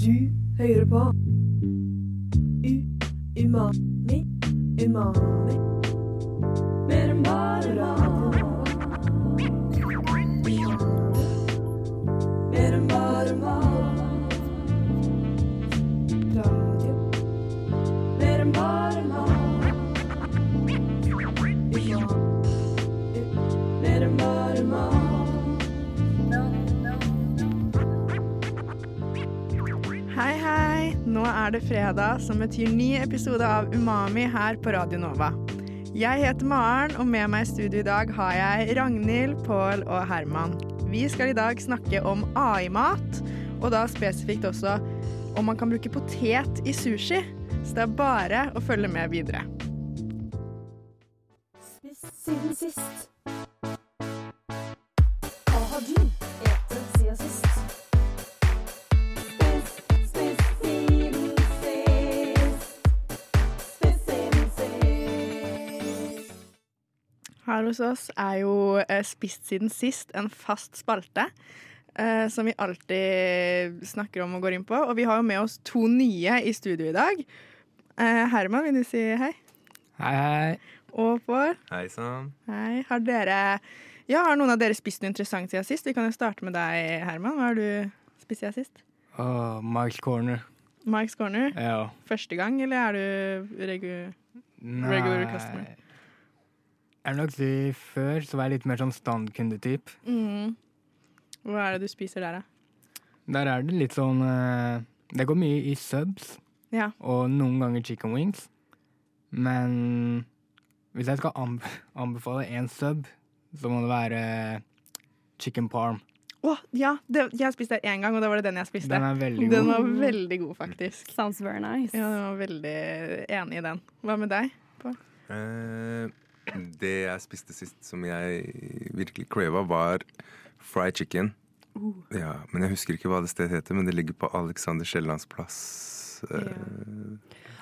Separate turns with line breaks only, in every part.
Du hører på. U Umami Umami
er det fredag, som betyr ny episode av Umami her på Radio Nova. Jeg heter Maren, og med meg i studio i dag har jeg Ragnhild, Pål og Herman. Vi skal i dag snakke om AI-mat, og da spesifikt også om man kan bruke potet i sushi. Så det er bare å følge med videre.
Siden sist.
Her hos oss er jo eh, Spist siden sist en fast spalte. eh, som vi alltid snakker om og går inn på. Og vi har jo med oss to nye i studio i dag. Eh, Herman, vil du si hei?
Hei, hei.
Og Pål?
Hei sann.
Hei. Har dere Ja, har noen av dere spist noe interessant siden sist? Vi kan jo starte med deg, Herman. Hva har du spist siden sist?
Oh, Mike's Corner.
Mike's Corner.
Ja.
Første gang, eller er du regu... Regular customer.
Jeg vil nok si før så var jeg litt mer sånn standkundetyp.
Mm. Hva er det du spiser der, da?
Der er det litt sånn eh, Det går mye i subs,
Ja.
og noen ganger chicken wings. Men hvis jeg skal anb anbefale én sub, så må det være chicken parm.
Å, ja! Det, jeg har spist der én gang, og da var det den jeg spiste.
Den er veldig
Den var veldig god, faktisk.
Sounds very nice.
Ja, jeg var veldig enig i den. Hva med deg?
Eh, det jeg spiste sist som jeg virkelig crava, var fried chicken.
Uh.
Ja, men jeg husker ikke hva det stedet heter, men det ligger på Alexander Kiellands plass. Eh,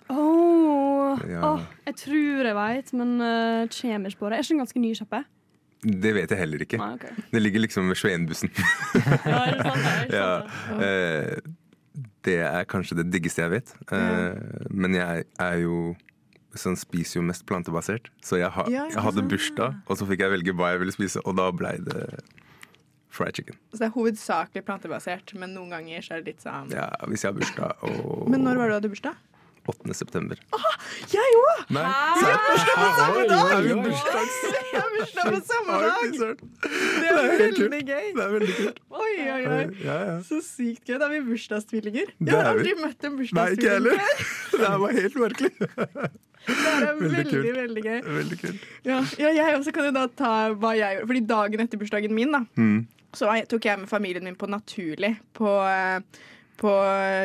Åh,
Ja.
oh, jeg tror jeg veit, men uh, kommer ikke på det. Er ikke den ganske ny kjappe?
det vet jeg heller ikke.
Ah, okay.
Det ligger liksom ved 21-bussen.
Ja, er det sant? Er det
ja, eh, det er kanskje det diggeste jeg vet. Eh, men jeg er jo sånn spiser jo mest plantebasert. Så jeg, ha, jeg hadde bursdag, og så fikk jeg velge hva jeg ville spise, og da blei det fried chicken.
Så det er hovedsakelig plantebasert, men noen ganger så er det litt sånn
Ja, hvis jeg har bursdag og
Men når var det du hadde bursdag?
8. september.
Ah, Jeg òg! Jeg har bursdag på samme dag!
Vi?
Har bursdag på samme dag! Det er veldig gøy.
Det er veldig kult.
Oi, oi, oi.
Ja, ja.
Så sykt gøy. Da er vi bursdagstvillinger. Jeg har aldri møtt en bursdagstvilling.
heller. Det var helt merkelig.
Det er
Veldig
veldig,
kult.
veldig gøy.
Veldig kult.
Ja, ja, jeg også kan jo da ta hva jeg gjorde. Fordi dagen etter bursdagen min, da,
Mm.
så tok jeg med familien min på Naturlig på, på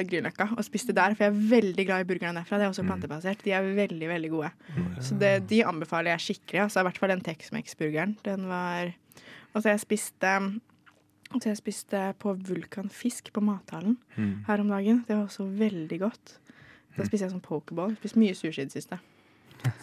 Grünerløkka og spiste der. For jeg er veldig glad i burgerne derfra. Det er også plantebasert. De er veldig, veldig gode. Så det, de anbefaler jeg skikkelig. Altså, I hvert fall den Tex-Mex-burgeren. Den var Og så jeg spiste så jeg spiste på Vulkan Fisk på Mathallen
Mm.
her om dagen. Det var også veldig godt. Da spiste jeg sånn pokeball. Spiste mye sushi i det siste.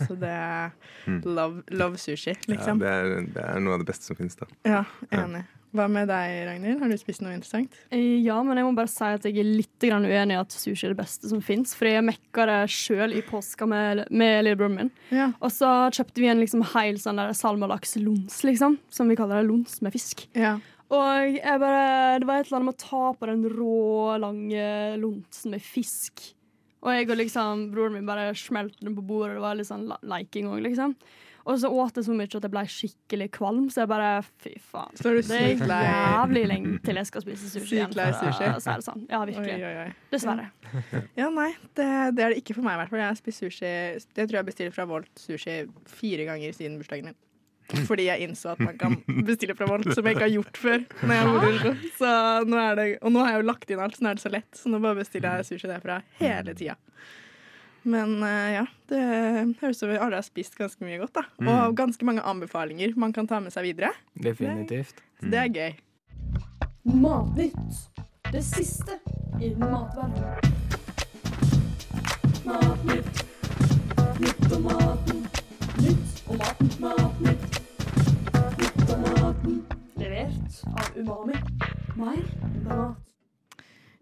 Så det er
Mm.
love, love sushi,
Ja,
liksom.
det, er, det er noe av det beste som finnes, da.
Ja, enig. Hva med deg, Ragnhild? Har du spist noe interessant?
Eh, Ja, men jeg må bare si at jeg er litt uenig i at sushi er det beste som fins. For jeg mekka det sjøl i påska med, med lillebroren min.
Ja.
Og så kjøpte vi en liksom hel sånn salmalaks-lons, liksom. Som vi kaller det. Lons med fisk.
ja.
Og jeg bare, det var et eller annet med å ta på den rå, lange lonsen med fisk. Og jeg og liksom, broren min bare smelte den på bordet. Det var litt sånn leiking òg, liksom. Og så åt jeg så mye at jeg ble skikkelig kvalm, så jeg bare Fy faen.
Så er du
Det er jævlig lenge til jeg skal spise sushi igjen. For å
sushi.
si det sånn. Ja, virkelig.
oi, oi. oi.
Dessverre.
Ja, nei, det, det er det ikke for meg i hvert fall. Jeg har spist sushi Jeg tror jeg bestiller fra Volt sushi fire ganger siden bursdagen min. Fordi jeg innså at man kan bestille fra Volt, som jeg ikke har gjort før. Når jeg bor. Så nå er det, og nå har jeg jo lagt inn alt, så nå er det så lett. Så nå bare bestiller jeg sushi derfra hele tida. Men eh, ja, det høres ut som vi alle har spist ganske mye godt. da Og ganske mange anbefalinger man kan ta med seg videre.
Definitivt.
Så det er gøy.
Matnytt. Det siste i matverdenen. Matnytt. Nytt og maten.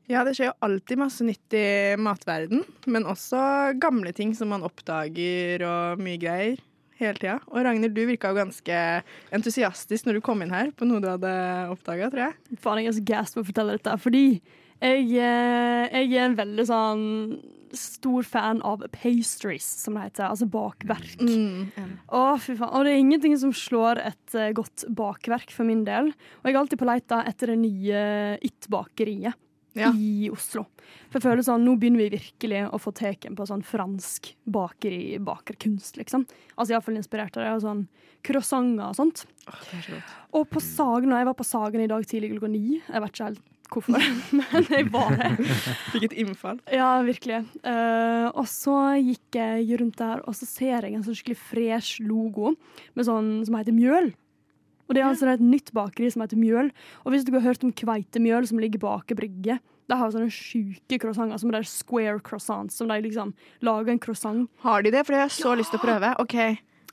Ja, det skjer jo alltid masse nytt i matverden, men også gamle ting som man oppdager og mye greier hele tida. Og Ragnhild, du virka jo ganske entusiastisk når du kom inn her på noe du hadde oppdaga, tror jeg.
Faen, jeg er så gassed på å fortelle dette, fordi jeg, eh, jeg er en veldig sånn stor fan av pastries, som det heter. Altså bakverk.
Mm.
Å, fy faen. Og det er ingenting som slår et eh, godt bakverk for min del. Og jeg er alltid på leita etter det nye It-bakeriet
Ja.
i Oslo. For jeg føler sånn, nå begynner vi virkelig å få teken på sånn fransk bakeri, bakerkunst, liksom. Altså iallfall inspirert av det. Og sånn croissanter og sånt.
Oh, det så godt.
Og på Sagen, og jeg var på Sagen i dag tidlig klokka ni. Jeg vet ikke helt hvorfor, men jeg var det.
Fikk et innfall.
Ja, virkelig. Uh, og så gikk jeg rundt der, og så ser jeg en sånn skikkelig fresh logo med sånn, som heter Mjøl. Og det er altså et nytt bakeri som heter Mjøl. Og hvis du har hørt om kveitemjøl som ligger på Aker Brygge, de har sånne sjuke croissanter, som er square croissants, som de liksom lager en croissant.
Har de det? For det har jeg så lyst til å prøve. OK,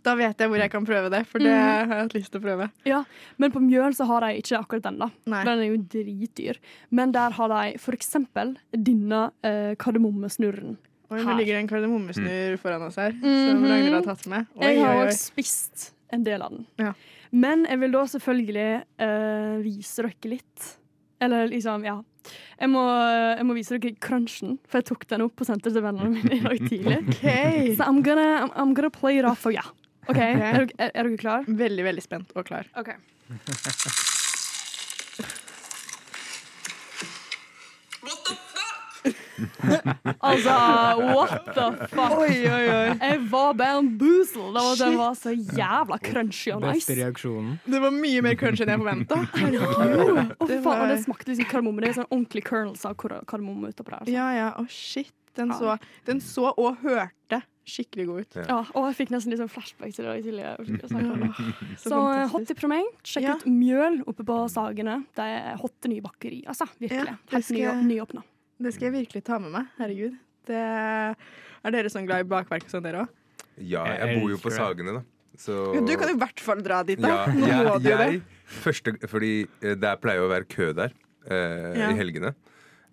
da vet jeg hvor jeg kan prøve det, for det har jeg hatt lyst til å prøve.
Ja, men på Mjøl så har de ikke akkurat den, da.
Nei.
Den er jo dritdyr. Men der har de for eksempel denne eh, kardemommesnurren.
Oi, nå ligger det en kardemommesnurr foran oss her, som Ragnhild har tatt med. Oi,
Jeg har
oi, oi.
også spist en del av den.
Ja.
Men jeg vil da selvfølgelig uh, vise dere litt. Eller liksom, ja. Jeg må, jeg må vise dere crunchen, for jeg tok den opp og sendte til vennene mine i dag tidlig.
OK.
Så I'm gonna, I'm, I'm gonna play it off for yeah. OK, er, dere- er, er dere klar?
Veldig, veldig spent og klar.
OK. Altså, what the fuck?
Oi, oi, oi.
Jeg var bamboozled av at den var så jævla crunchy og nice.
Beste reaksjonen.
Det var mye mer crunchy enn jeg forventa.
Å,
Det
det smakte liksom kardemomme. Det er sånn ordentlig kernels av kardemomme utapå der. Altså.
Ja, ja. oh, shit. Den så, den så og hørte skikkelig god ut.
Ja, og jeg fikk nesten litt sånn flashback til det i det.
Så,
Så eh, hot tip fra meg. Sjekk
Ja.
ut Mjøl oppe på Sagene. Det er hotte nye bakeri. Altså, virkelig.
Ja, det
Helt
skal
ny,
jeg-
nyåpna.
Det skal jeg virkelig ta med meg. Herregud. Det er dere sånn glad i bakverk og sånn, dere òg?
Ja,
Jeg
bor jo på. Sagene, da. Så
Du kan i hvert fall dra dit, da.
ja,
Nå må du jo det.
første, Fordi eh, der pleier å være kø der eh,
Ja.
i helgene.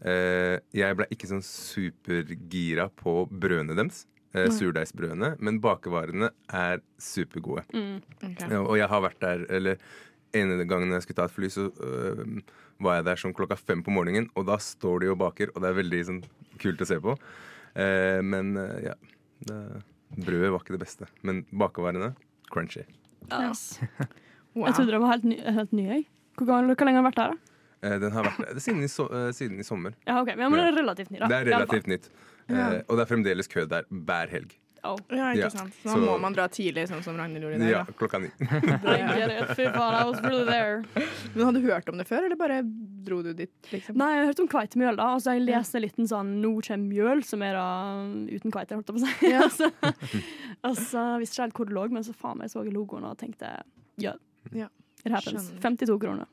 Eh, jeg ble ikke sånn supergira på brødene deres. Eh, Surdeigsbrødene. Men bakevarene er supergode.
Ok.
Ja, og jeg har vært der Eller ene gangen jeg skulle ta et fly, så øh, var jeg der sånn klokka fem på morgenen, og da står de og baker, og det er veldig sånn, kult å se på. Eh, men eh, ja det, Brødet var ikke det beste. Men bakevarene crunchy.
Yes.
Wow.
Jeg trodde det var helt ny. Helt ny jeg. Hvor, gammel, hvor lenge har du vært der? da?
Eh, den har vært der siden i, so eh, siden i sommer.
Ja, ok, Men det er relativt ny, da.
Det er relativt nytt. Eh, og det er fremdeles kø der hver helg.
Oh.
Ja, ikke sant. Så da
så-
må man dra tidlig, sånn som Ragnhild gjorde i dag.
Ja, klokka ni.
I get it. Fy faen, I was really there.
Men hadde du hørt om det før, eller bare dro du dit, liksom?
Nei, jeg har hørt om kveitemjøl, da. Altså, jeg leste en sånn 'Nå kommer mjøl', som er da uten kveite, holdt jeg på å si.
Ja.
altså, altså, visste ikke helt hvor det lå, men så faen meg så jeg logoen og tenkte ja,
Ja.
it happens.
Skjønner.
52 kroner.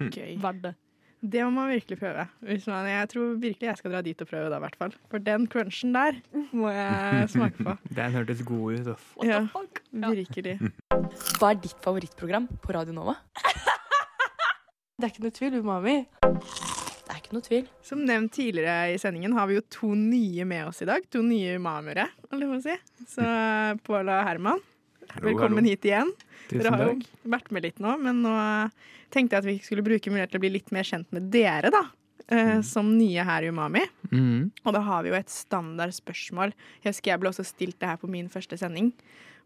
Gøy.
Verdt det.
Det må man virkelig prøve. Hvis man, jeg tror virkelig jeg skal dra dit og prøve, da, i hvert fall. For den crunchen der må jeg smake på.
Den hørtes god ut. Off.
What
Ja.
the fuck? Ja.
Virkelig.
Hva er ditt favorittprogram på Radio Nova? Det er ikke noe tvil, Umami. Det er ikke noe tvil.
Som nevnt tidligere i sendingen har vi jo to nye med oss i dag. To nye umamiere, holdt jeg på å si. Så Pål og Herman, velkommen hit igjen.
Tusen Dere
har jo vært med litt nå, men nå tenkte jeg at vi skulle bruke mulighet til å bli litt mer kjent med dere, da. Mm. Som nye her i Umami.
Mm.
Og da har vi jo et standard spørsmål. Jeg husker jeg ble også stilt det her på min første sending.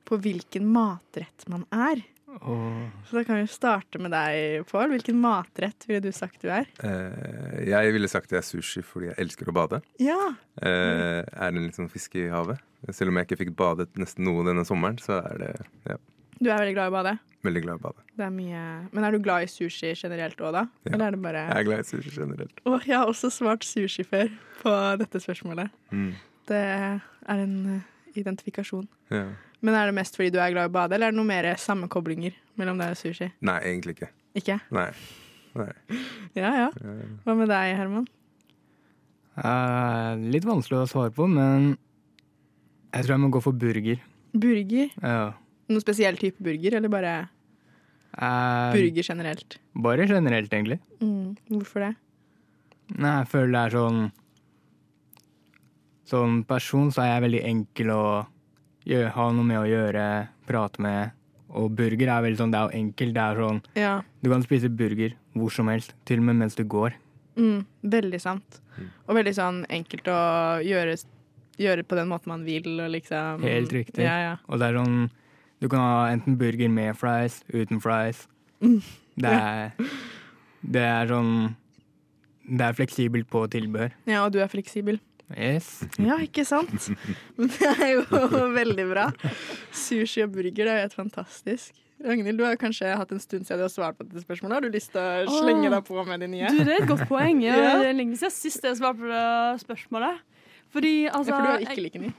På hvilken matrett man er.
Oh.
Så da kan vi starte med deg, Pål. Hvilken matrett ville du sagt du er?
Eh, jeg ville sagt jeg er sushi fordi jeg elsker å bade.
Ja.
Eh, er det litt sånn fiske i havet? Selv om jeg ikke fikk badet nesten noe denne sommeren, så er det ja,
Du er veldig glad i å bade?
veldig glad i å bade.
Det er mye Men er du glad i sushi generelt òg, da?
Ja.
Eller er det bare
Jeg er glad i sushi generelt.
Og jeg har også svart sushi før på dette spørsmålet.
Mm.
Det er en eh, identifikasjon.
Ja.
Men er det mest fordi du er glad i å bade, eller er det noe mer sammenkoblinger mellom deg og sushi?
Nei, egentlig ikke.
Ikke?
Nei. Nei.
Ja ja. Hva med deg, Herman?
Uh, litt vanskelig å svare på, men jeg tror jeg må gå for burger.
Burger?
Ja.
Noen spesiell type burger, eller bare
uh,
burger generelt?
Bare generelt, egentlig.
Mm. Hvorfor det?
Nei, jeg føler det er sånn Som person så er jeg veldig enkel å gjøre, ha noe med å gjøre, prate med. Og burger er veldig sånn, det er jo enkelt. Det er sånn,
Ja.
Du kan spise burger hvor som helst, til og med mens du går.
Mm, veldig sant. Og veldig sånn enkelt å gjøre, gjøre på den måten man vil, og liksom
Helt riktig.
Ja, ja.
Og det er sånn Du kan ha enten burger med fries, uten fries.
Mm.
Det er Det er sånn Det er fleksibelt på tilbehør.
ja, og du er fleksibel.
Yes.
Ja, ikke sant? Men det er jo veldig bra. Sushi og burger, det er jo helt fantastisk. Ragnhild, du har kanskje hatt en stund siden du har svart på dette spørsmålet. Har du lyst til å slenge deg på med de nye?
Du, det er et godt poeng. Ja. Det er lenge siden sist jeg svarte på det spørsmålet. Fordi, altså
Ja, for du er ikke like ny.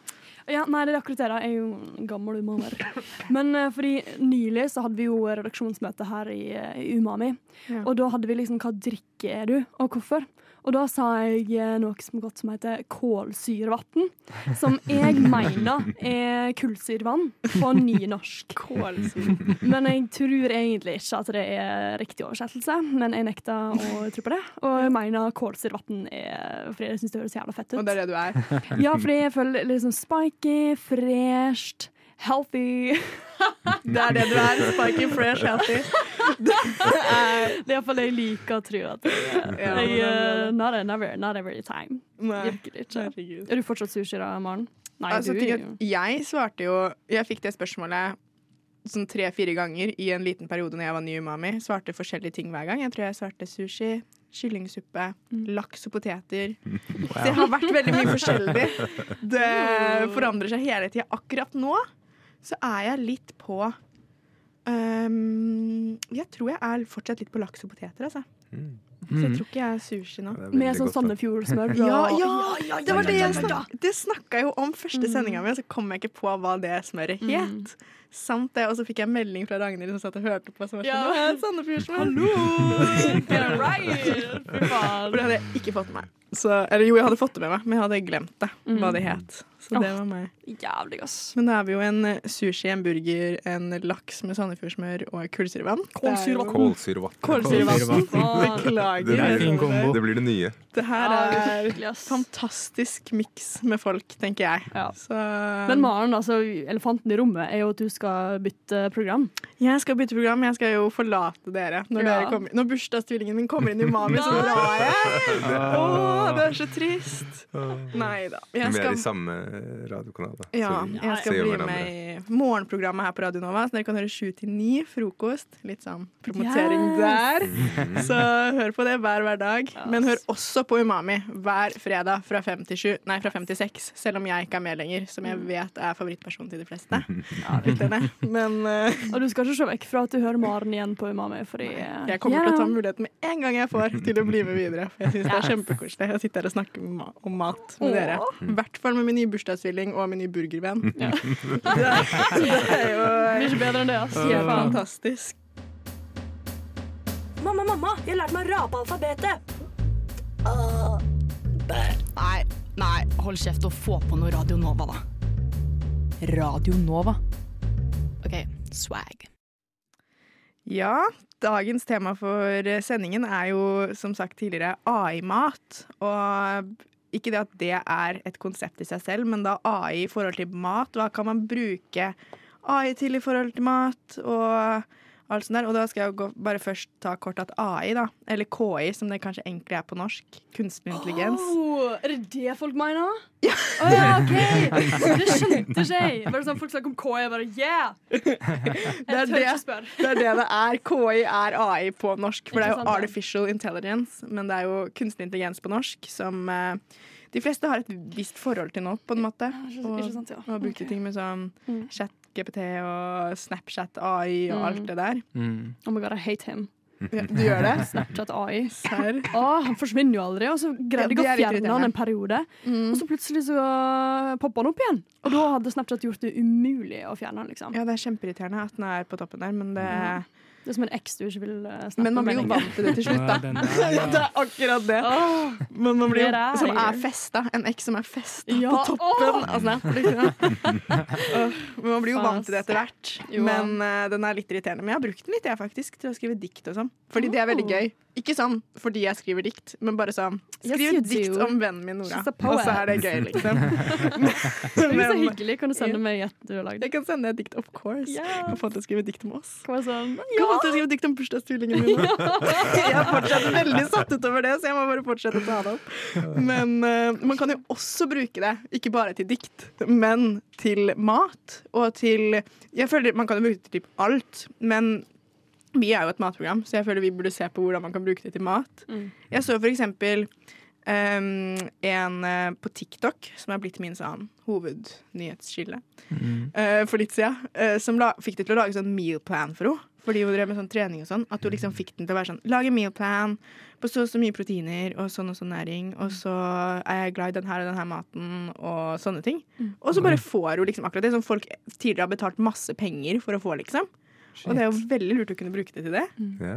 Ja, nei, det er akkurat det. da. Jeg er jo en gammel umamer. Men uh, fordi nylig så hadde vi jo redaksjonsmøte her i, eh, i Umami.
Ja.
Og da hadde vi liksom Hva drikke er du, og hvorfor? Og da sa jeg eh, noe som godt som heter kålsyrevann. Som jeg mener er kullsyrevann på nynorsk.
Kålsyre.
Men jeg tror egentlig ikke at det er riktig oversettelse. Men jeg nekter å tro på det. Og jeg mener kålsyrevann er fordi jeg syns det høres jævla fett ut.
Og det er det du er.
Ja, fordi jeg føler liksom liksom spiky, fresht, healthy.
Det er det du er. Spiky, fresh, healthy.
Det er iallfall det jeg liker å tro at jeg eh, not, never, not every time. Ikke. Er du fortsatt sushi da, Maren? Nei,
Altså,
du
jeg svarte jo Jeg fikk det spørsmålet sånn tre-fire ganger i en liten periode når jeg var ny Umami. Svarte forskjellige ting hver gang. Jeg tror jeg svarte sushi, kyllingsuppe,
Mm.
laks og poteter. Wow. Det har vært veldig mye forskjellig. Det forandrer seg hele tida. Akkurat nå så er jeg litt på um, Jeg tror jeg er fortsatt litt på laks og poteter, altså. Så jeg
Mm.
tror ikke jeg er sushi nå.
Det er
Med sånn Sandefjord-smør.
ja,
Ja,
ja, det var det jeg snakka Det snakka jeg jo om første
Mm.
sendinga mi, så kom jeg ikke på hva det smøret het. Sant det. Og så fikk jeg melding fra Ragnhild som satt og hørte på. Som var sånn,
Ja.
«Nå er det Sandefjordsmør!»
Get right!
For det hadde jeg ikke fått med meg. Så, eller jo, jeg hadde fått det med meg, men jeg hadde glemt det, hva det het. Så det var meg.
Jævlig, ass.
Men da er vi jo en eh, sushi, en burger, en laks med Sandefjordsmør og kullsyrevann.
Kålsyrevann.
Kålsyrevann.
Kålsyrevann. Beklager.
Det
er en fin kombo.
Det blir det nye.
Det her er
ja,
fantastisk miks med folk, tenker jeg.
Ja.
Så
Men Maren, altså, elefanten i rommet er jo at du skal bytte program.
Jeg skal bytte program. Jeg skal jo forlate dere når,
Ja.
dere kommer, når bursdagstvillingen min kommer inn i Mami, Så drar jeg. Å, det er så trist. Nei da.
Vi
Jeg
er
skal,
i samme radiokanal,
ja, jeg skal bli med i morgenprogrammet her på Radio Nova. Så dere kan høre sju til ni frokost. Litt sånn promotering
Yes.
der. Så hør på det hver hver dag. Men hør også på Umami hver fredag fra fem til sju. Nei, fra fem til seks. Selv om jeg ikke er med lenger, som jeg vet er favorittpersonen til de fleste. Ja. Men uh,
Og du skal ikke se vekk fra at du hører Maren igjen på Umami, fordi
Jeg kommer til å ta muligheten med en gang jeg får til å bli med videre. For jeg syns det er kjempekoselig å sitte her og snakke om om mat med
Åh.
dere. I hvert fall med min nye bursdagstvilling og min nye burgervenn. Det, er- det er jo
Mye bedre enn det, ass.
helt fantastisk.
Mamma, mamma, jeg har lært meg å rape alfabetet.
Nei, nei, hold kjeft og få på noe Radio Nova, da. Radio Nova. OK, swag.
Ja, dagens tema for sendingen er jo som sagt tidligere AI-mat. Og ikke det at det er et konsept i seg selv, men da AI i forhold til mat. Hva kan man bruke AI til i forhold til mat? Og alt sånt der. Og da skal jeg gå, bare først ta kort at AI, da, eller KI, som det kanskje egentlig er på norsk, kunstig intelligens.
Oh, er det det folk mener? Ja. ja, OK! Det skjønte ikke jeg. Bare sånn Folk snakker om KI, jeg bare yeah! Jeg
Det
tør
det.
ikke spørre.
Det er det det er. KI er AI på norsk. For det er jo artificial intelligence, men det er jo kunstig intelligens på norsk som eh, de fleste har et visst forhold til nå, på en måte. Og,
ikke sant, ja.
og har brukt
Ok.
ting med sånn
Mm.
chat-GPT og Snapchat AI og
Mm.
alt det der.
Mm.
Oh my god, I hate him.
Ja, Du gjør det?
Snapchat AI.
Serr?
Å, han forsvinner jo aldri, og så greide jeg
ja,
å
er
fjerne han en periode.
Mm.
Og så plutselig så poppa han opp igjen. Og da hadde Snapchat gjort det umulig å fjerne han, liksom.
Ja, det er kjempeirriterende at den er på toppen der, men det
Det er som en eks du ikke vil uh, snakke
Men man blir jo vant til det til slutt, da.
Ja, der, ja.
det er akkurat det.
Oh,
Men man blir jo, som er festa. En eks som er festa
Ja,
på toppen
oh.
av Snap. Liksom. Men man blir jo vant til det etter hvert. Men uh, den er litt irriterende. Men jeg har brukt den litt, jeg, faktisk, til å skrive dikt og sånn. Fordi det er veldig gøy. Ikke sånn fordi jeg skriver dikt, men bare sånn Skriv yes, dikt
do.
om vennen min Nora, og så er det gøy, liksom.
Det er så hyggelig. Kan du sende meg et du har lagd?
jeg kan sende et dikt, of course.
Yeah.
Kan få til å skrive dikt om oss.
Være sånn
Kan få til å skrive dikt om bursdagstvillingen mine. Jeg er fortsatt veldig satt ut over det, så jeg må bare fortsette å ta det opp. Men uh, man kan jo også bruke det, ikke bare til dikt, men til mat og til Jeg føler Man kan jo bruke det til typ alt, men vi er jo et matprogram, så jeg føler vi burde se på hvordan man kan bruke det til mat.
Mm.
Jeg så for eksempel um, en uh, på TikTok, som er blitt min sånn hovednyhetskilde,
Mm.
uh, for litt siden, uh, som la, fikk det til å lage sånn meal plan for henne. Fordi hun drev med sånn trening og sånn. At hun liksom fikk den til å være sånn Lage meal plan på så og så mye proteiner og sånn og sånn næring. Og så er jeg glad i den her og den her maten og sånne ting. Og så bare får hun liksom akkurat det som folk tidligere har betalt masse penger for å få, liksom. Og det er jo veldig lurt å kunne bruke det til det.
Ja.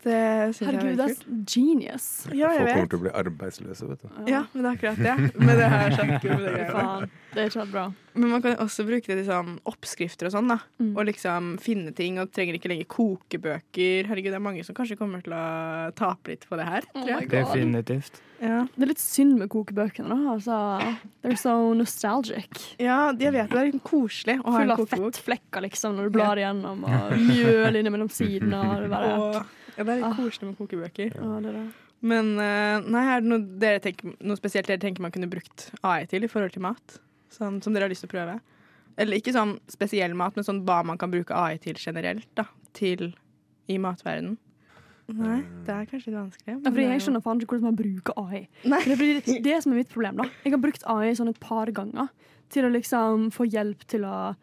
Det synes jeg er
Herregud, that's genius.
Ja, jeg
Folk kommer til å bli arbeidsløse, vet du.
Ja, men det er akkurat det. Men det har er kjempegøy det
er ikke bra.
Men man kan også bruke det til sånn oppskrifter og sånn, da.
Mm.
Og liksom finne ting, og trenger ikke lenger kokebøker. Herregud, det er mange som kanskje kommer til å tape litt på det her.
Oh
tror jeg.
Definitivt.
Ja.
Det er litt synd med kokebøkene. da altså, They're so nostalgic.
ja, jeg vet det er litt koselig å ha
Full
en
av fettflekker liksom når du blar igjennom, og mjøl innimellom sidene. Og det bare,
Og, ja, det er litt
Ah.
koselig med kokebøker.
ja, det er det.
Men eh, nei, er det noe, dere tenker, noe spesielt dere tenker man kunne brukt AI til i forhold til mat? Sånn, som dere har lyst til å prøve? Eller ikke sånn spesiell mat, men sånn hva man kan bruke AI til generelt, da. Til i matverdenen. Nei, det er kanskje litt vanskelig. men
Ja, fordi
er
jeg skjønner faen ikke hvordan man bruker AI.
Nei.
Det, blir det som er mitt problem. da Jeg har brukt AI sånn et par ganger til å liksom få hjelp til å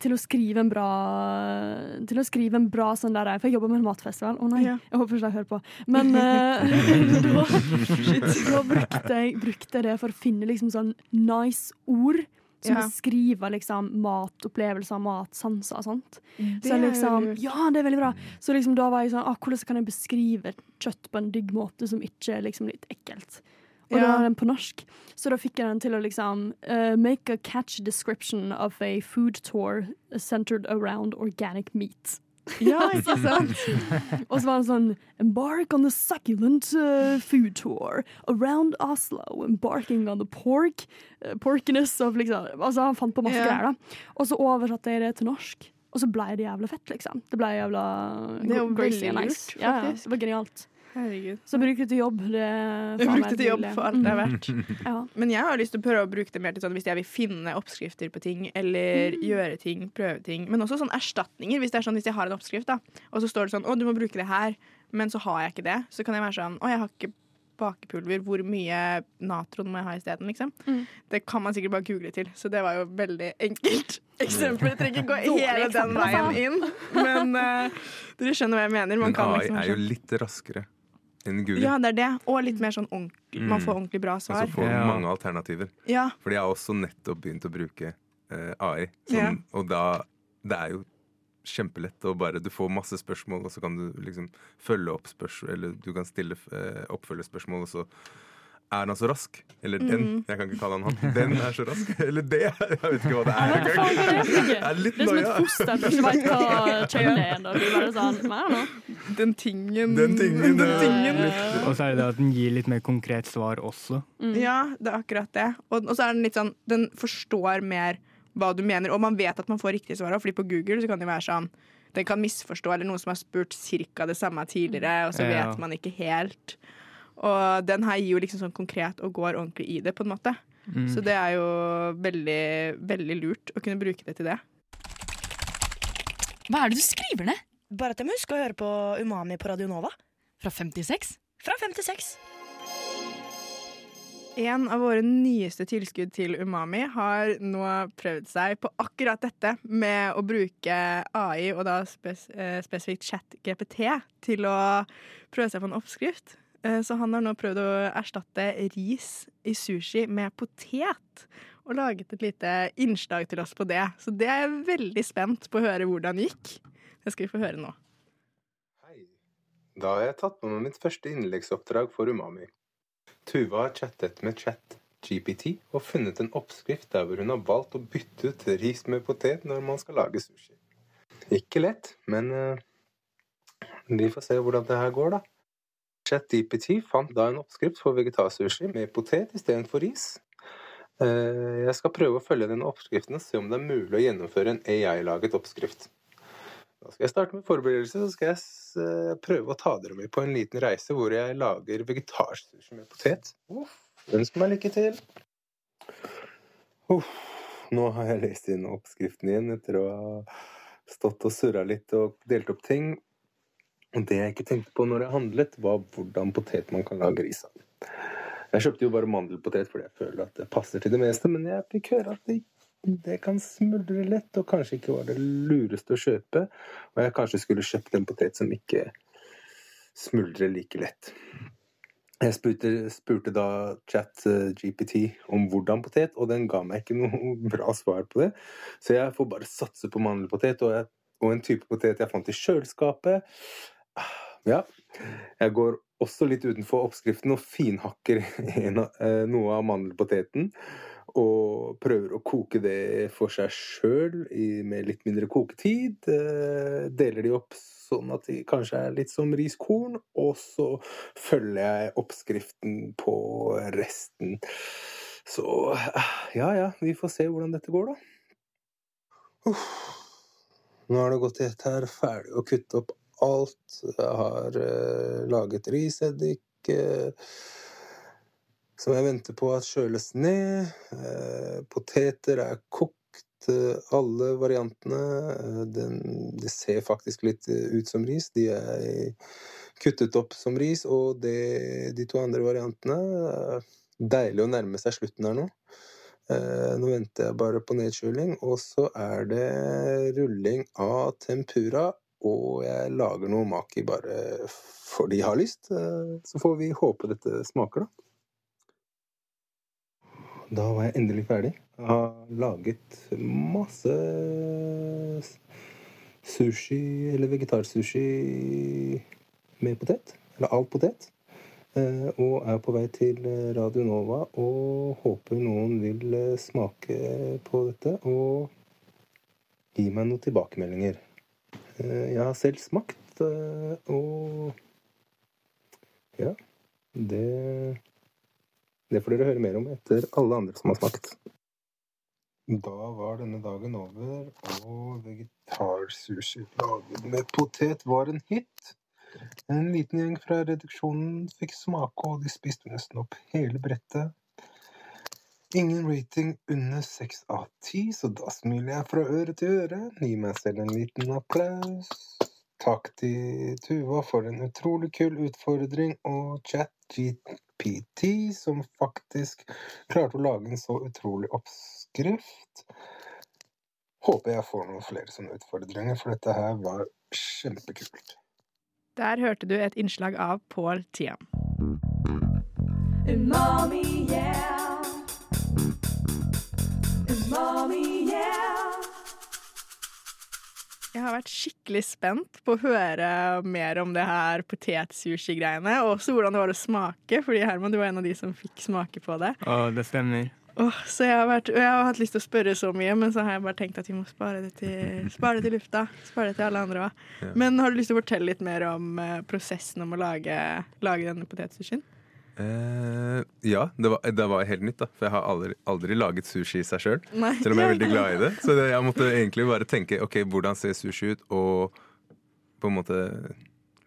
til å skrive en bra Til å skrive en bra sånn der For jeg jobber med en matfestival. Å nei,
Ja.
jeg håper ikke de hører på. Men eh, da, da brukte, jeg, brukte det for å finne liksom sånn nice ord. Som
Ja.
beskriver liksom matopplevelser, matsanser og sånt.
Det
Så liksom, ja, det er veldig bra. Så liksom da var jeg sånn, ah, hvordan kan jeg beskrive kjøtt på en digg måte som ikke er liksom litt ekkelt? Og da
Ja.
er den på norsk. Så da fikk jeg den til å liksom uh, make a catch description of a food tour centered around organic meat.
Ja, ikke sant?
Og så var det sånn Embark on the succulent uh, food tour around Oslo. Embarking on the pork Uh, porkiness of liksom Altså, han fant på masse greier, da. Og så oversatte jeg det til norsk. Og så ble det jævla fett, liksom. Det ble jævla
Det er jo veldig
and
lurt,
Ja, ja, det var genialt.
Herregud.
Så bruk det til jobb. Det
Jeg brukte til jobb for alt det er verdt.
Mm, ja.
Men jeg har lyst til å prøve å bruke det mer til sånn hvis jeg vil finne oppskrifter på ting, eller gjøre ting, prøve ting. Men også sånn erstatninger. Hvis det er sånn, hvis jeg har en oppskrift, da, og så står det sånn å, du må bruke det her, men så har jeg ikke det, så kan jeg være sånn å, jeg har ikke bakepulver, hvor mye natron må jeg ha isteden, liksom.
Mm.
Det kan man sikkert bare google til, så det var jo veldig enkelt eksempel. Jeg trenger ikke gå hele den veien
altså.
inn, men uh, dere skjønner hva jeg mener. Man
Men
kan
AI
liksom
er jo litt raskere enn Google.
Ja, det er det. Og litt mer sånn ordentlig. Man
Mm.
får ordentlig bra svar.
Og så får
man
mange alternativer.
Ja,
Fordi jeg har også nettopp begynt å bruke eh, AI. Som,
Ja.
Og da Det er jo kjempelett å bare Du får masse spørsmål, og så kan du liksom følge opp spørsmål Eller du kan stille eh, oppfølgespørsmål, og så er han så rask? Eller den.
Mm.
Jeg kan ikke kalle han han. Den er så rask. Eller det. Jeg vet ikke hva det er
Hva
engang.
er det?
Jeg er litt
Det er som et foster som ikke veit hva kjønn er ennå. Du bare sånn I don't know.
den tingen.
Den tingen,
Den
eh,
tingen.
Og så er det det at den gir litt mer konkret svar også.
mm.
Ja, det er akkurat det. Og, og så er den litt sånn Den forstår mer hva du mener, og man vet at man får riktig svar. òg, Fordi på Google så kan det være sånn Den kan misforstå, eller noen som har spurt cirka det samme tidligere, og så
Ja.
vet man ikke helt. Og den her gir jo liksom sånn konkret og går ordentlig i det, på en måte.
Mm.
Så det er jo veldig, veldig lurt å kunne bruke det til det.
Hva er det du skriver ned?
Bare at jeg må huske å høre på Umami på Radio Nova.
Fra 56?
Fra 56.
En av våre nyeste tilskudd til Umami har nå prøvd seg på akkurat dette med å bruke AI, og da spes eh, spesifikt chat-GPT, til å prøve seg på en oppskrift. Eh, Så han har nå prøvd å erstatte ris i sushi med potet. Og laget et lite innslag til oss på det. Så det er jeg veldig spent på å høre hvordan det gikk. Det skal vi få høre nå. Hei.
Da har jeg tatt på meg mitt første innleggsoppdrag for Umami. Tuva har chattet med chat. GPT og funnet en oppskrift der hvor hun har valgt å bytte ut ris med potet når man skal lage sushi. Ikke lett, men eh, vi får se hvordan det her går, da. ChatGPT fant da en oppskrift for vegetarsushi med potet istedenfor ris. Eh, Jeg skal prøve å følge denne oppskriften og se om det er mulig å gjennomføre en AI-laget oppskrift. Da skal jeg starte med forberedelse, så skal jeg eh, prøve å ta dere med på en liten reise hvor jeg lager vegetarsushi med potet. Uff, Ønsk meg lykke til! Uff, nå har jeg lest inn oppskriften igjen etter å ha stått og surra litt og delt opp ting. Og det jeg ikke tenkte på når jeg handlet, var hvordan potet man kan lage ris av. Jeg kjøpte jo bare mandelpotet fordi jeg føler at det passer til det meste, men jeg fikk høre at det, det kan smuldre lett, og kanskje ikke var det lureste å kjøpe. Og jeg kanskje skulle kjøpt en potet som ikke smuldrer like lett. Jeg spurte, spurte da chat-GPT om hvordan potet, og den ga meg ikke noe bra svar på det. Så jeg får bare satse på mandelpotet og, jeg, og en type potet jeg fant i kjøleskapet. Ja. Jeg går også litt utenfor oppskriften og finhakker eh, noe av mandelpoteten. Og prøver å koke det for seg sjøl med litt mindre koketid. Eh, deler de opp sånn at de kanskje er litt som riskorn. Og så følger jeg oppskriften på resten. Så eh, ja ja, vi får se hvordan dette går, da. Uff. Nå har det gått et her ferdig å kutte opp alt. Jeg har uh, laget riseddik Uh, som jeg venter på at kjøles ned. Eh, poteter er kokt, eh, alle variantene. Eh, den, det ser faktisk litt eh, ut som ris. De er kuttet opp som ris, og det, de to andre variantene eh, Deilig å nærme seg slutten her nå. Eh, nå venter jeg bare på nedkjøling, og så er det rulling av tempura. Og jeg lager noe maki bare for de har lyst. Eh, så får vi håpe dette smaker, da. Da var jeg endelig ferdig. Jeg har laget masse sushi, eller vegetarsushi med potet. Eller av potet. Eh, Og er på vei til Radio Nova og håper noen vil eh, smake på dette og gi meg noen tilbakemeldinger. Eh, Jeg har selv smakt, eh, og ja, det det får dere høre mer om etter alle andre som har smakt. Da var denne dagen over, og vegetarsushi laget med potet var en hit. En liten gjeng fra reduksjonen fikk smake, og de spiste nesten opp hele brettet. Ingen rating under seks av ti, så da smiler jeg fra øre til øre. Gi meg selv en liten applaus. Takk til Tuva for en utrolig kul utfordring, og ChatGPT, som faktisk klarte å lage en så utrolig oppskrift. Håper jeg får noen flere sånne utfordringer, for dette her var kjempekult.
Der hørte du et innslag av Paul Tiam.
Umami, Umami, yeah.
Jeg har vært skikkelig spent på å høre mer om det her potetsushi-greiene, og også hvordan det var å smake, fordi Herman, du var en av de som fikk smake på det.
Å, det stemmer.
Oh, så jeg har, vært, jeg har hatt lyst til å spørre så mye, men så har jeg bare tenkt at vi må spare det til, spare det til lufta. Spare det til alle andre òg.
Ja.
Men har du lyst til å fortelle litt mer om eh, prosessen om å lage, lage denne potetsushien?
Eh, ja, det var, det var helt nytt, da. For jeg har aldri, aldri laget sushi i seg sjøl. Selv om jeg er veldig glad i det. Så det, jeg måtte egentlig bare tenke ok, hvordan ser sushi ut, og på en måte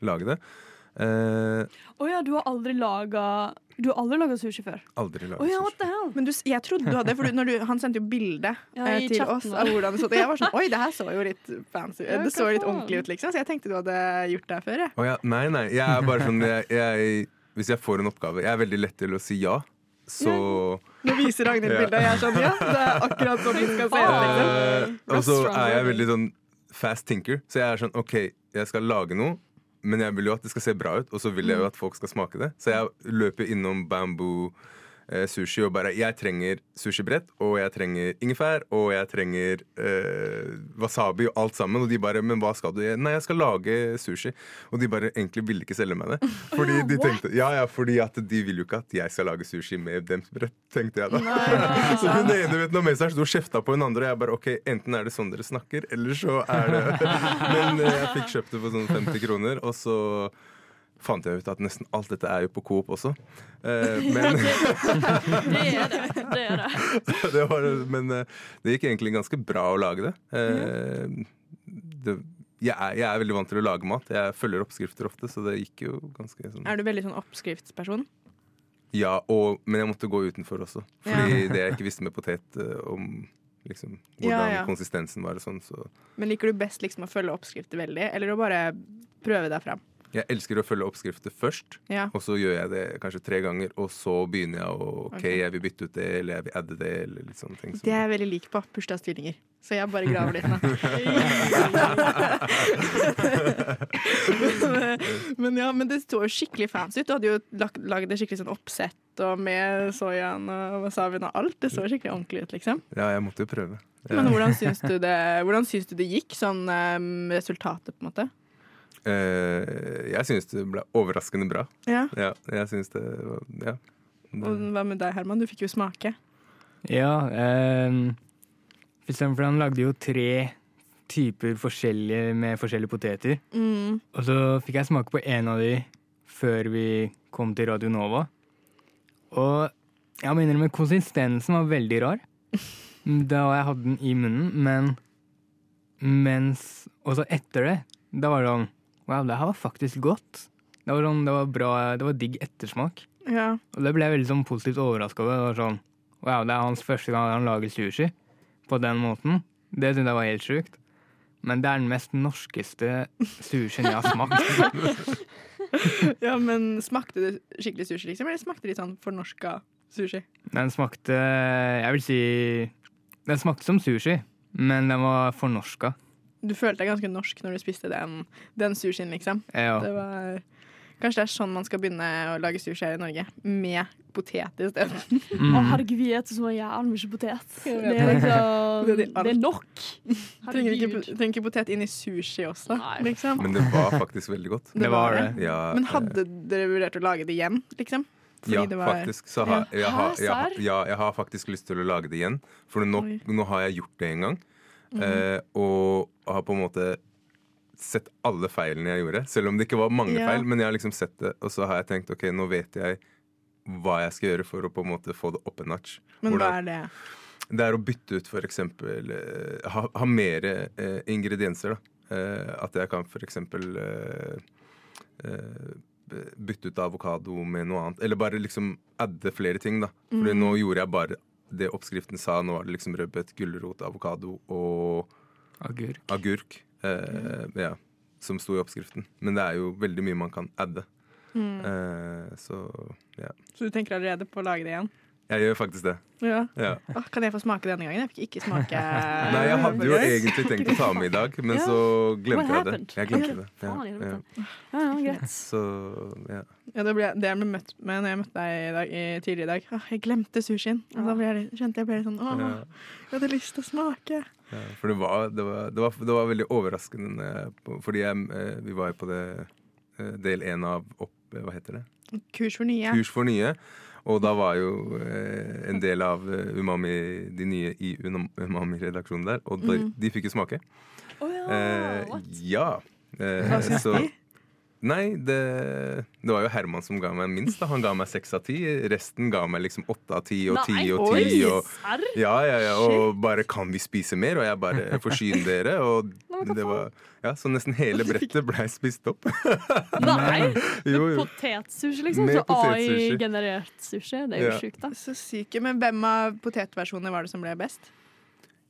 lage det.
Å uh, oh ja, du har aldri laga Du har aldri laga sushi før?
aldri
laget
laget
ja, what
sushi.
the hell?
Men du, jeg trodde du hadde for du, når du, Han sendte jo bilde
Ja,
eh, til oss av hvordan det så ut. Og jeg var sånn Oi, det her så jo litt fancy
Ja,
Det så litt ordentlig ut, liksom. Så jeg tenkte du hadde gjort det her før. Jeg.
Oh, ja, nei, nei. Jeg er bare sånn jeg, jeg, Hvis jeg får en oppgave Jeg er veldig lett til å si ja. Så
Nå viser Ragnhild
Ja.
bildet, og jeg er sånn Ja, det er akkurat sånn vi skal se ut, liksom.
Eh, Og så er jeg veldig sånn fast thinker. Så jeg er sånn OK, jeg skal lage noe, men jeg vil jo at det skal se bra ut, og så vil jeg jo at folk skal smake det. Så jeg løper innom Bamboo sushi og bare Jeg trenger sushibrett, og jeg trenger ingefær, og jeg trenger eh, wasabi og alt sammen. Og de bare Men hva skal du? Nei, jeg skal lage sushi. Og de bare egentlig ville ikke selge meg det. Fordi de tenkte Ja, ja, fordi at de vil jo ikke at jeg skal lage sushi med dems brett, tenkte jeg da. så hun ene vietnameseren sto og kjefta på hun andre, og jeg bare OK, enten er det sånn dere snakker, eller så er det Men eh, jeg fikk kjøpt det for sånn 50 kroner, og så fant jeg ut at nesten alt dette er jo på Coop også. Eh, men
Det er det. det, er det.
det, var, men eh, det gikk egentlig ganske bra å lage det. Eh, det jeg, er, jeg er veldig vant til å lage mat. Jeg følger oppskrifter ofte, så det gikk jo ganske sånn
Er du veldig sånn oppskriftsperson?
Ja, og, men jeg måtte gå utenfor også. Fordi det jeg ikke visste med potet, eh, om liksom, hvordan
Ja, ja.
konsistensen var og sånn, så
Men liker du best liksom å følge oppskrifter veldig, eller å bare prøve deg fram?
Jeg elsker å følge oppskrifter først,
Ja.
og så gjør jeg det kanskje tre ganger, og så begynner jeg å OK, jeg vil bytte ut det, eller jeg vil adde det, eller litt sånne ting.
Det er jeg veldig lik på. Bursdagstvillinger. Så jeg bare graver litt nå. men, men ja, men det så jo skikkelig fancy ut. Du hadde jo lag- lagd det skikkelig sånn oppsett og med soyaen og wasabien og alt. Det så skikkelig ordentlig ut, liksom.
Ja, jeg måtte jo prøve. Ja.
Men hvordan syns du det, hvordan syns du det gikk, sånn um, resultatet, på en måte?
Eh, jeg syns det ble overraskende bra.
Ja.
Ja, jeg syns det var Det.
Og hva med deg, Herman? Du fikk jo smake.
Ja, um, for eksempel han lagde jo tre typer forskjellige med forskjellige poteter.
Mm.
Og så fikk jeg smake på en av de før vi kom til Radio Nova. Og jeg må innrømme konsistensen var veldig rar da jeg hadde den i munnen, men mens Og så etter det, da var det sånn Wow, det her var faktisk godt. Det var, sånn, det var bra, det var digg ettersmak.
Ja.
Og det ble jeg veldig sånn positivt overraska over. Det var sånn, wow, det er hans første gang han lager sushi på den måten. Det syntes jeg var helt sjukt. Men det er den mest norskeste sushien jeg har smakt.
ja, men smakte det skikkelig sushi, liksom? Eller smakte det litt sånn fornorska sushi?
Den smakte Jeg vil si Den smakte som sushi, men den var fornorska.
Du følte deg ganske norsk når du spiste den, den sushien, liksom.
Ja.
Det var, kanskje det er sånn man skal begynne å lage sushi her i Norge. Med potet isteden.
stedet
Mm.
herregud, vi spiser så jævlig mye potet.
Jeg
Det er
det.
liksom
Det er
er nok.
Trenger ikke, trenger ikke potet inn i sushi også, liksom.
Men det var faktisk veldig godt.
Det var det.
Ja,
Men
eh,
hadde dere vurdert å lage det igjen, liksom? Fordi
ja,
det var-
faktisk. Så har,
Ja.
jeg, har, jeg, har-
serr?
jeg har faktisk lyst til å lage det igjen. For nå, nå har jeg gjort det en gang. Eh, og har på en måte sett alle feilene jeg gjorde. Selv om det ikke var mange
Ja.
feil. Men jeg har liksom sett det, og så har jeg tenkt ok, nå vet jeg hva jeg skal gjøre for å på en måte få det opp en notch.
Men hva er det?
Det er å bytte ut for eksempel eh, Ha, ha mer eh, ingredienser, da. Eh, at jeg kan for eksempel eh, eh, bytte ut avokado med noe annet. Eller bare liksom adde flere ting, da. Fordi
Mm.
nå gjorde jeg bare det oppskriften sa. Nå var det liksom rødbet, gulrot, avokado og
Agurk.
agurk. Eh, ja, som sto i oppskriften. Men det er jo veldig mye man kan adde.
Mm.
Eh, så ja.
Så du tenker allerede på å lage det igjen?
Jeg gjør faktisk det.
Ja.
Ja.
Åh, kan jeg få smake denne gangen? Jeg fikk ikke smake
Nei, jeg hadde jo egentlig tenkt å ta med i dag, men så glemte jeg det. Jeg glemte det. Ja. Så ja.
Ja, det, ble, det jeg ble møtt med når jeg møtte deg i dag, i, tidligere i dag. Åh, jeg glemte sushien. Og da ble jeg, kjente jeg ble litt sånn
Å,
jeg hadde lyst til å smake.
Ja, for det var, det, var, det, var, det var veldig overraskende Fordi jeg, eh, vi var jo på det eh, del én av opp, eh, Hva heter det?
Kurs for nye.
Kurs for nye. Og da var jo eh, en del av eh, Umami, de nye i Umami-redaksjonen der. Og de,
mm.
de fikk jo smake.
Å ja,
Eh, ja. Eh,
Hva syns de?
Nei, det, det var jo Herman som ga meg minst. da Han ga meg seks av ti. Resten ga meg liksom åtte av ti og ti og ti. Og, ja, ja, ja, og bare 'kan vi spise mer?' Og jeg bare 'forsyn dere'. Og det var Ja, så nesten hele brettet blei spist opp.
Nei!
Jo.
Potetsushi, liksom?
Med
Så. AI-generert sushi. Det er jo
Ja.
sjukt, da.
Så syke. Men hvem av potetversjonene var det som ble best?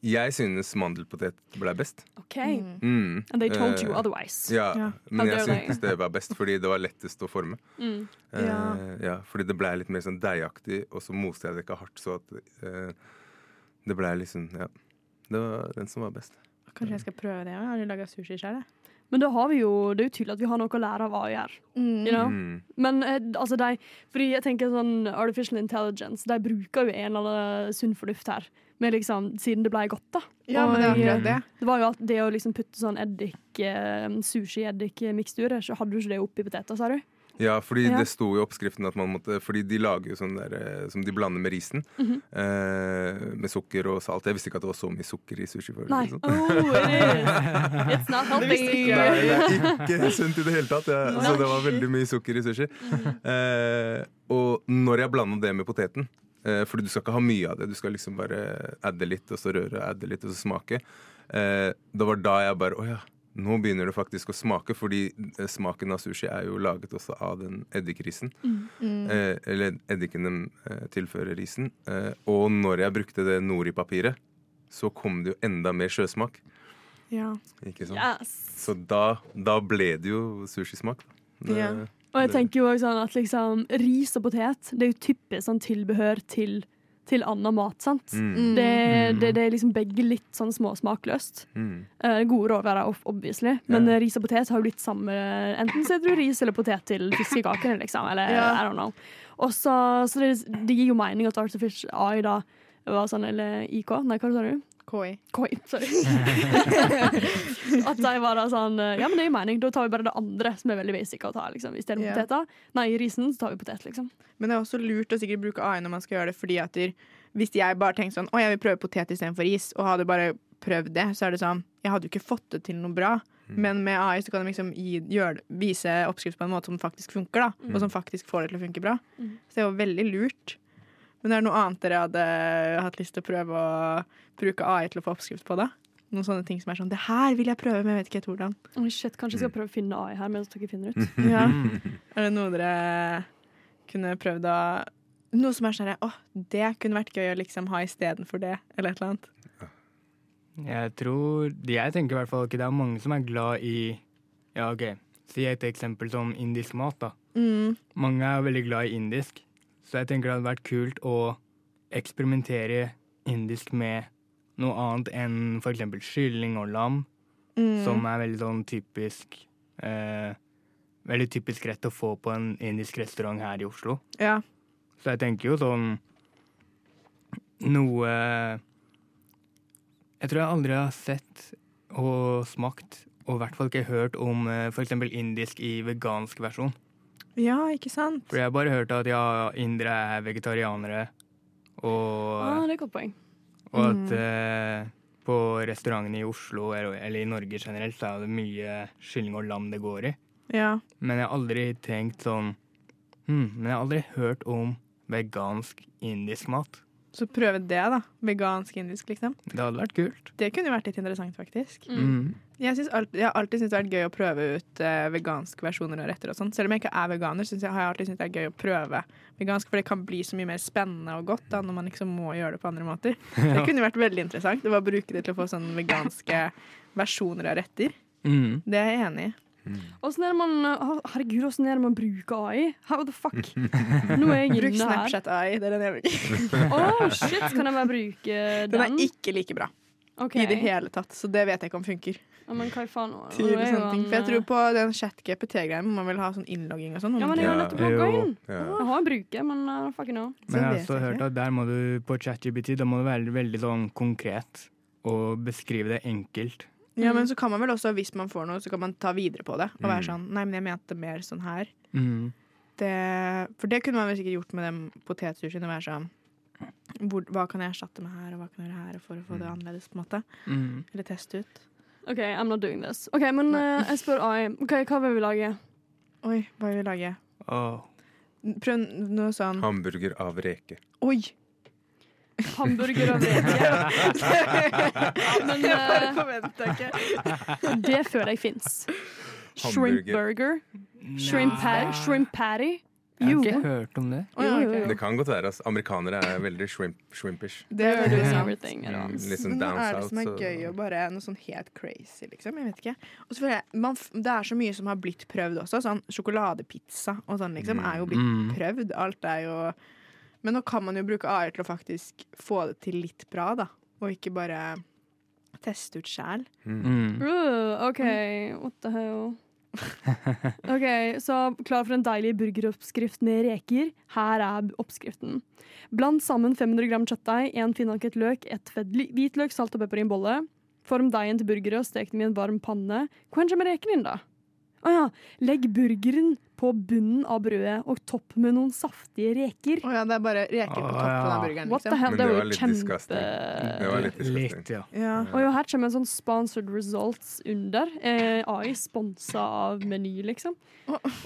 Jeg synes mandelpotet ble best.
OK.
Mm.
And they told you
Eh,
otherwise.
Ja,
yeah.
men jeg syntes det var best fordi det var lettest å forme.
Mm.
Eh,
Ja.
ja, fordi det ble litt mer sånn deigaktig, og så moste jeg det ikke hardt, så at uh, det ble liksom Ja. Det var den som var best.
Kanskje jeg skal prøve det? Jeg har laga sushi sjøl.
Men da har vi jo, det er jo tydelig at vi har noe å lære av AI her. You know?
Mm.
Men eh, altså de, fordi jeg tenker sånn artificial intelligence, de bruker jo en eller annen sunn fornuft her. Med liksom, siden det ble godt, da.
Ja, men det er
Og,
akkurat det.
Det var jo alt det å liksom putte sånn eddik, eh, sushi-eddik-miksturer, så hadde du ikke det oppi poteter, sa du?
Ja, fordi
Ja.
det sto i oppskriften at man måtte Fordi de lager jo sånn der eh, som de blander med risen.
Mhm.
eh, med sukker og salt. Jeg visste ikke at det var så mye sukker i sushi. før.
Nei.
sånn.
Oh, it. It's not healthy.
Nei, det er ikke sunt i det hele tatt. Ja. Så det var veldig mye sukker i sushi. Eh, og når jeg blanda det med poteten eh, Fordi du skal ikke ha mye av det, du skal liksom bare adde litt, og så røre, adde litt, og så smake. Eh, det var da jeg bare Å ja, nå begynner det faktisk å smake. Fordi eh, smaken av sushi er jo laget også av den eddikrisen.
Mm.
Eh, eller eddiken de eh, tilfører risen. Eh, og når jeg brukte det nori-papiret, så kom det jo enda mer sjøsmak.
Ja.
Ikke sant?
Yes.
Så da, da ble det jo sushismak.
Ja.
Og jeg tenker jo også sånn at liksom, ris og potet det er jo typisk sånn tilbehør til, til annen mat. sant?
Mm.
Det, det, det er liksom begge litt sånn småsmakløst.
Mm.
Uh, gode råvarer, ob- obviously, men eh, ris og potet har jo blitt samme Enten så er du ris eller potet til fiskekakene, liksom. Eller
yeah.
I don't know. Og så, så det, det gir jo mening at Artificial AI da var sånn, eller IK, nei, hva sa du?
KI.
KI, sorry. at de var da sånn Ja, men det gir mening, da tar vi bare det andre som er veldig basic å ta, liksom. I stedet for
Ja.
poteter. Nei, i risen så tar vi potet, liksom.
Men det er også lurt å sikkert bruke AI når man skal gjøre det, fordi at hvis jeg bare tenker sånn Å, jeg vil prøve potet istedenfor ris, og hadde bare prøvd det, så er det sånn Jeg hadde jo ikke fått det til noe bra. Men med AI så kan de liksom gi, gjør, vise oppskrift på en måte som faktisk funker, da. Og som faktisk får det til å funke bra.
Mm.
Så det var veldig lurt. Men det er noe annet dere hadde hatt lyst til å prøve å bruke AI til å få oppskrift på, da? Noen sånne ting som er sånn Det her vil jeg prøve, men jeg vet ikke helt hvordan.
Oh, shit, kanskje jeg skal prøve å finne AI her mens dere finner ut.
Ja. Er det noe dere kunne prøvd å Noe som er sånn her, Å, det kunne vært gøy å liksom ha istedenfor det, eller et eller annet.
Jeg tror Jeg tenker i hvert fall ikke det er mange som er glad i Ja, OK. Si et eksempel som indisk mat, da.
Mm.
Mange er veldig glad i indisk, så jeg tenker det hadde vært kult å eksperimentere indisk med noe annet enn f.eks. kylling og lam,
Mm.
som er veldig sånn typisk eh, Veldig typisk rett å få på en indisk restaurant her i Oslo.
Ja.
Så jeg tenker jo sånn Noe Jeg tror jeg aldri har sett og smakt, og i hvert fall ikke hørt om f.eks. for eksempel indisk i vegansk versjon.
Ja, ikke sant?
For jeg har bare hørt at ja, indere er vegetarianere, og,
Ah, det er et godt poeng.
og at eh, på restaurantene i Oslo, eller, eller i Norge generelt, så er det mye kylling og lam det går i.
Ja.
Men jeg har aldri tenkt sånn hm, Men jeg har aldri hørt om vegansk indisk mat.
Så prøve det, da. Vegansk indisk, liksom.
Det hadde vært kult.
Det kunne jo vært litt interessant, faktisk.
Mm.
Jeg, alt, jeg har alltid syntes det har vært gøy å prøve ut uh, veganske versjoner av retter og sånt. Selv om jeg ikke er veganer, synes jeg, har jeg alltid syntes det er gøy å prøve vegansk, for det kan bli så mye mer spennende og godt da, når man liksom må gjøre det på andre måter. Det kunne vært veldig interessant. Det var å bruke det til å få sånne veganske versjoner av retter.
Mm.
Det er jeg enig i.
Åssen er det man Herregud, åssen er det man bruker AI? How the fuck? Nå er jeg
Bruk
inne her.
Snapchat AI. Det er den jeg bruker.
Å, shit, kan jeg bare bruke den?
Den er ikke like bra
Okay.
i det hele tatt, så det vet jeg ikke om funker.
Ja, men hva i faen? jo
sånne ting. For jeg tror
eh,
på den chat-GPT-greien man vil ha sånn innlogging og sånn.
Ja, men jeg har nettopp logga inn. Jeg har en bruker, men uh, fucking no.
Så
Men jeg har også hørt at der må du på ChatGPT da må du være veldig sånn konkret og beskrive det enkelt.
Ja,
Mm.
men så kan man vel også, hvis man får noe, så kan man ta videre på det. Og være
Mm.
sånn Nei, men jeg mente mer sånn her.
Mm.
Det, for det kunne man vel sikkert gjort med den potetsushien. Å være sånn hvor, Hva kan jeg erstatte med her, og hva kan jeg gjøre her for å få det annerledes? på en måte
Mm.
Eller teste ut.
OK, I'm not doing this. Ok, Men uh, jeg spør AI. Ok, Hva vil vi lage?
Oi, hva vil vi lage?
Åh.
Prøv noe sånn
Hamburger av reke.
Oi!
Hamburger av reke. men
Det bare
uh,
forventa jeg ikke.
det føler jeg fins. Shrimp burger. Shrimp,
Nei.
shrimp patty.
Jeg har
Jo.
ikke hørt om det.
Oh,
ja,
ok.
jo, jo.
Det kan godt være. Altså. Amerikanere er veldig shrimp, shrimpish.
Det er veldig sant.
Mm,
once.
litt sånn
Men hva er det som er gøy og bare noe sånn helt crazy, liksom? Jeg vet ikke. Og så føler jeg, man, Det er så mye som har blitt prøvd også. Sånn sjokoladepizza og sånn, liksom, er jo blitt
Mm.
prøvd. Alt er jo Men nå kan man jo bruke AI til å faktisk få det til litt bra, da. Og ikke bare Teste ut sjæl.
Mm.
Uh, OK, what the hell. OK, så klar for en deilig burgeroppskrift med reker. Her er oppskriften. Bland sammen 500 gram kjøttdeig, en finhakket løk, ett fedd hvitløk, salt og pepper i en bolle. Form deigen til burgere og stek dem i en varm panne. Hva skjer med rekene inn, da? Å ja. Legg burgeren på bunnen av brødet og topp med noen saftige reker.
Oh, ja, det er bare reker på
Å,
toppen
ja.
av burgeren,
What the
liksom.
hell,
Men
det
det
var
litt
kjempe...
disgusting. Det var litt disgusting.
Litt, ja.
Ja.
Og jo, her kommer en sånn sponsored results under. Eh, AI sponsa av Meny, liksom.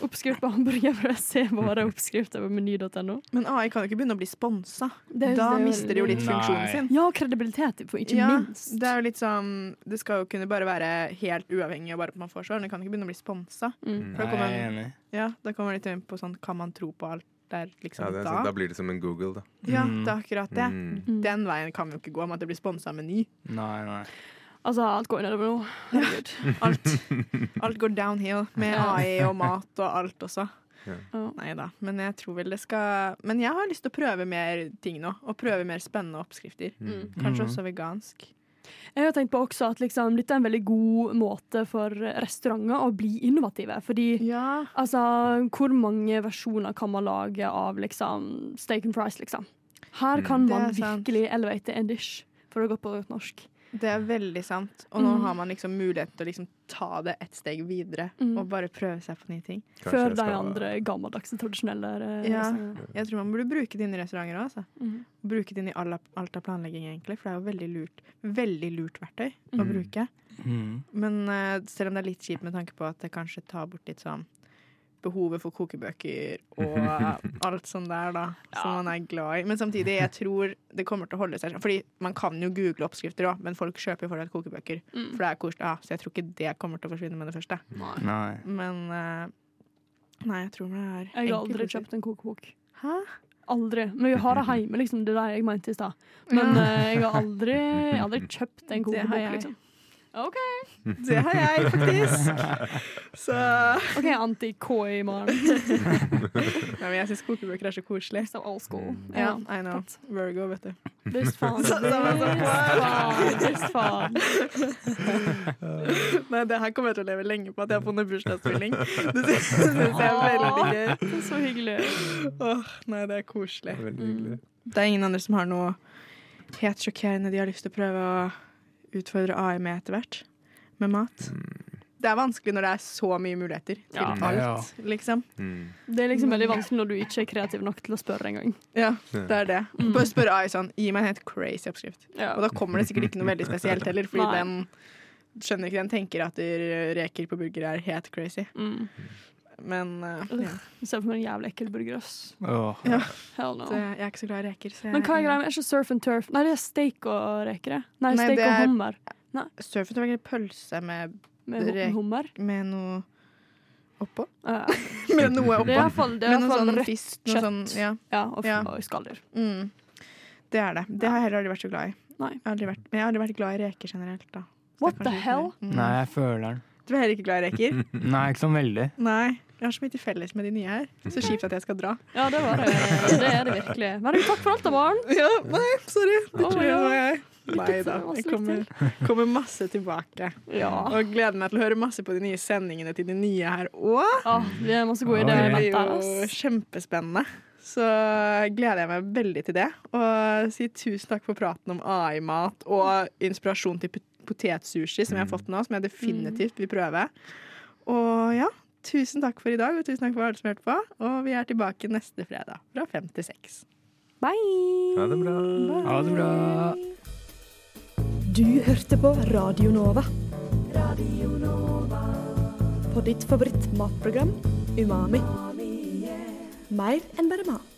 Oppskrift på hamburgerbrød. Se bare oppskrifter på meny.no.
Men AI kan jo ikke begynne å bli sponsa. Da
det er
mister de jo litt
Nei.
funksjonen sin.
Ja, kredibilitet, for ikke
Ja,
minst.
det er jo litt sånn Det skal jo kunne bare være helt uavhengig av bare at man får svar. Det kan ikke begynne å bli sponsa.
Mm.
Nei, jeg er enig.
Ja, da kommer det litt inn på sånn Kan man tro på alt der liksom
Ja, er
da?
sant. Da blir det som en Google, da.
Ja,
Mm.
det er akkurat det.
Mm.
Mm.
Den veien kan vi jo ikke gå, med at det blir sponsa av Meny.
Nei, nei.
Altså, alt går nedover nå. Herregud.
Alt, alt går downhill med AI og mat og alt også.
Ja.
Nei da. Men jeg tror vel det skal Men jeg har lyst til å prøve mer ting nå. Og prøve mer spennende oppskrifter.
Mm.
Kanskje
Mhm.
også vegansk.
Jeg har tenkt på også at liksom, dette er en veldig god måte for restauranter å bli innovative. Fordi
Ja.
altså, hvor mange versjoner kan man lage av liksom, steak and fries, liksom? Her
Mm.
kan
mm.
man virkelig elevate en dish, for å gå på norsk.
Det er veldig sant. Og nå
Mm.
har man liksom mulighet til å liksom ta det et steg videre.
Mm.
Og bare prøve seg på nye ting.
Kanskje
Før de andre gammeldagse, tradisjonelle
Ja. Jeg tror man burde bruke det inn i restauranter òg. Altså.
Mm.
Bruke det inn i alt av planlegging, egentlig. For det er jo veldig lurt. Veldig lurt verktøy å
Mhm.
bruke.
Mm.
Men uh, selv om det er litt kjipt med tanke på at det kanskje tar bort litt sånn behovet for kokebøker og alt sånt der, da, som man er glad i. Men samtidig, jeg tror det kommer til å holde seg Fordi man kan jo google oppskrifter òg, men folk kjøper jo fortsatt kokebøker.
Mm.
For det er koselig. Ja, så jeg tror ikke det kommer til å forsvinne med det første.
Nei.
Men eh, Nei, jeg tror det er
Jeg har aldri
positivt.
kjøpt en kokebok.
Hæ?
Aldri. Men vi har det hjemme, liksom. Det er det jeg mente i stad. Men
Ja.
eh, jeg har aldri, aldri kjøpt en kokebok, liksom. OK,
Det har jeg faktisk. Så
Ok, anti-koi-mann.
ja, men Jeg syns kokebøker er så koselig.
So old school.
Ja, I know. Virgo, vet du.
Faen.
Så- fun
Visst faen.
Nei, det her kommer jeg til å leve lenge på, at jeg har funnet bursdagstvilling. Det syns jeg er veldig gøy.
Det er så hyggelig.
Åh, nei, det er koselig.
Hyggelig.
Det er ingen andre som har noe helt sjokkerende de har lyst til å prøve å utfordre AI med etter hvert. Med mat. Det er vanskelig når det er så mye muligheter til
Ja.
alt, liksom.
Mm.
Det er liksom veldig vanskelig når du ikke er kreativ nok til å spørre engang.
Ja, det er det. Bare spør AI sånn, gi meg en helt crazy oppskrift.
Ja.
Og da kommer det sikkert ikke noe veldig spesielt heller, fordi
Nei.
den skjønner ikke den tenker at reker på burger er helt crazy.
Mm.
Men uh, ja.
Ser for meg en jævlig ekkel burger, ass.
Åh.
Hell no.
det, jeg er ikke så glad i reker. Så jeg,
Men hva er greia er ikke surf and turf? Nei, det er steak og reker, det. Nei,
Nei,
steak og
er-
hummer.
Surfet var egentlig pølse med,
Med hummer.
med noe oppå.
Uh,
med noe
Det er
oppå.
iallfall sånn
sånn fisk. Noe
kjøtt.
sånn, ja.
Ja, og,
Ja.
og skalldyr.
Mm. Det er det. Det har jeg heller aldri vært så glad i.
Nei.
Jeg har aldri vært, men jeg har aldri vært glad i reker generelt. da.
What
er
the hell?
Mm.
Nei, jeg føler den.
Du er heller ikke glad i reker?
Nei, ikke sånn veldig.
Nei. Jeg har så mye til felles med de nye her. Så kjipt at jeg skal dra.
Ja, det var det. Det er det virkelig. Men takk for alt, da, barn.
Ja, nei, sorry. Det tror jeg var jeg. Nei da. Jeg kommer, kommer masse tilbake.
Ja.
Og gleder meg til å høre masse på de nye sendingene til de nye her òg.
Det er masse gode ideer.
Det
er
jo kjempespennende. Så gleder jeg meg veldig til det. Og si tusen takk for praten om AI-mat og inspirasjon til potetsushi, som jeg har fått nå, som jeg definitivt vil prøve. Og ja, tusen takk for i dag, og tusen takk for alle som hørte på. Og vi er tilbake neste fredag fra fem til seks.
Bye!
Ha det bra.
Ha det bra.
Du hørte på Radio Nova. På ditt favorittmatprogram Umami. Mer enn bare mat.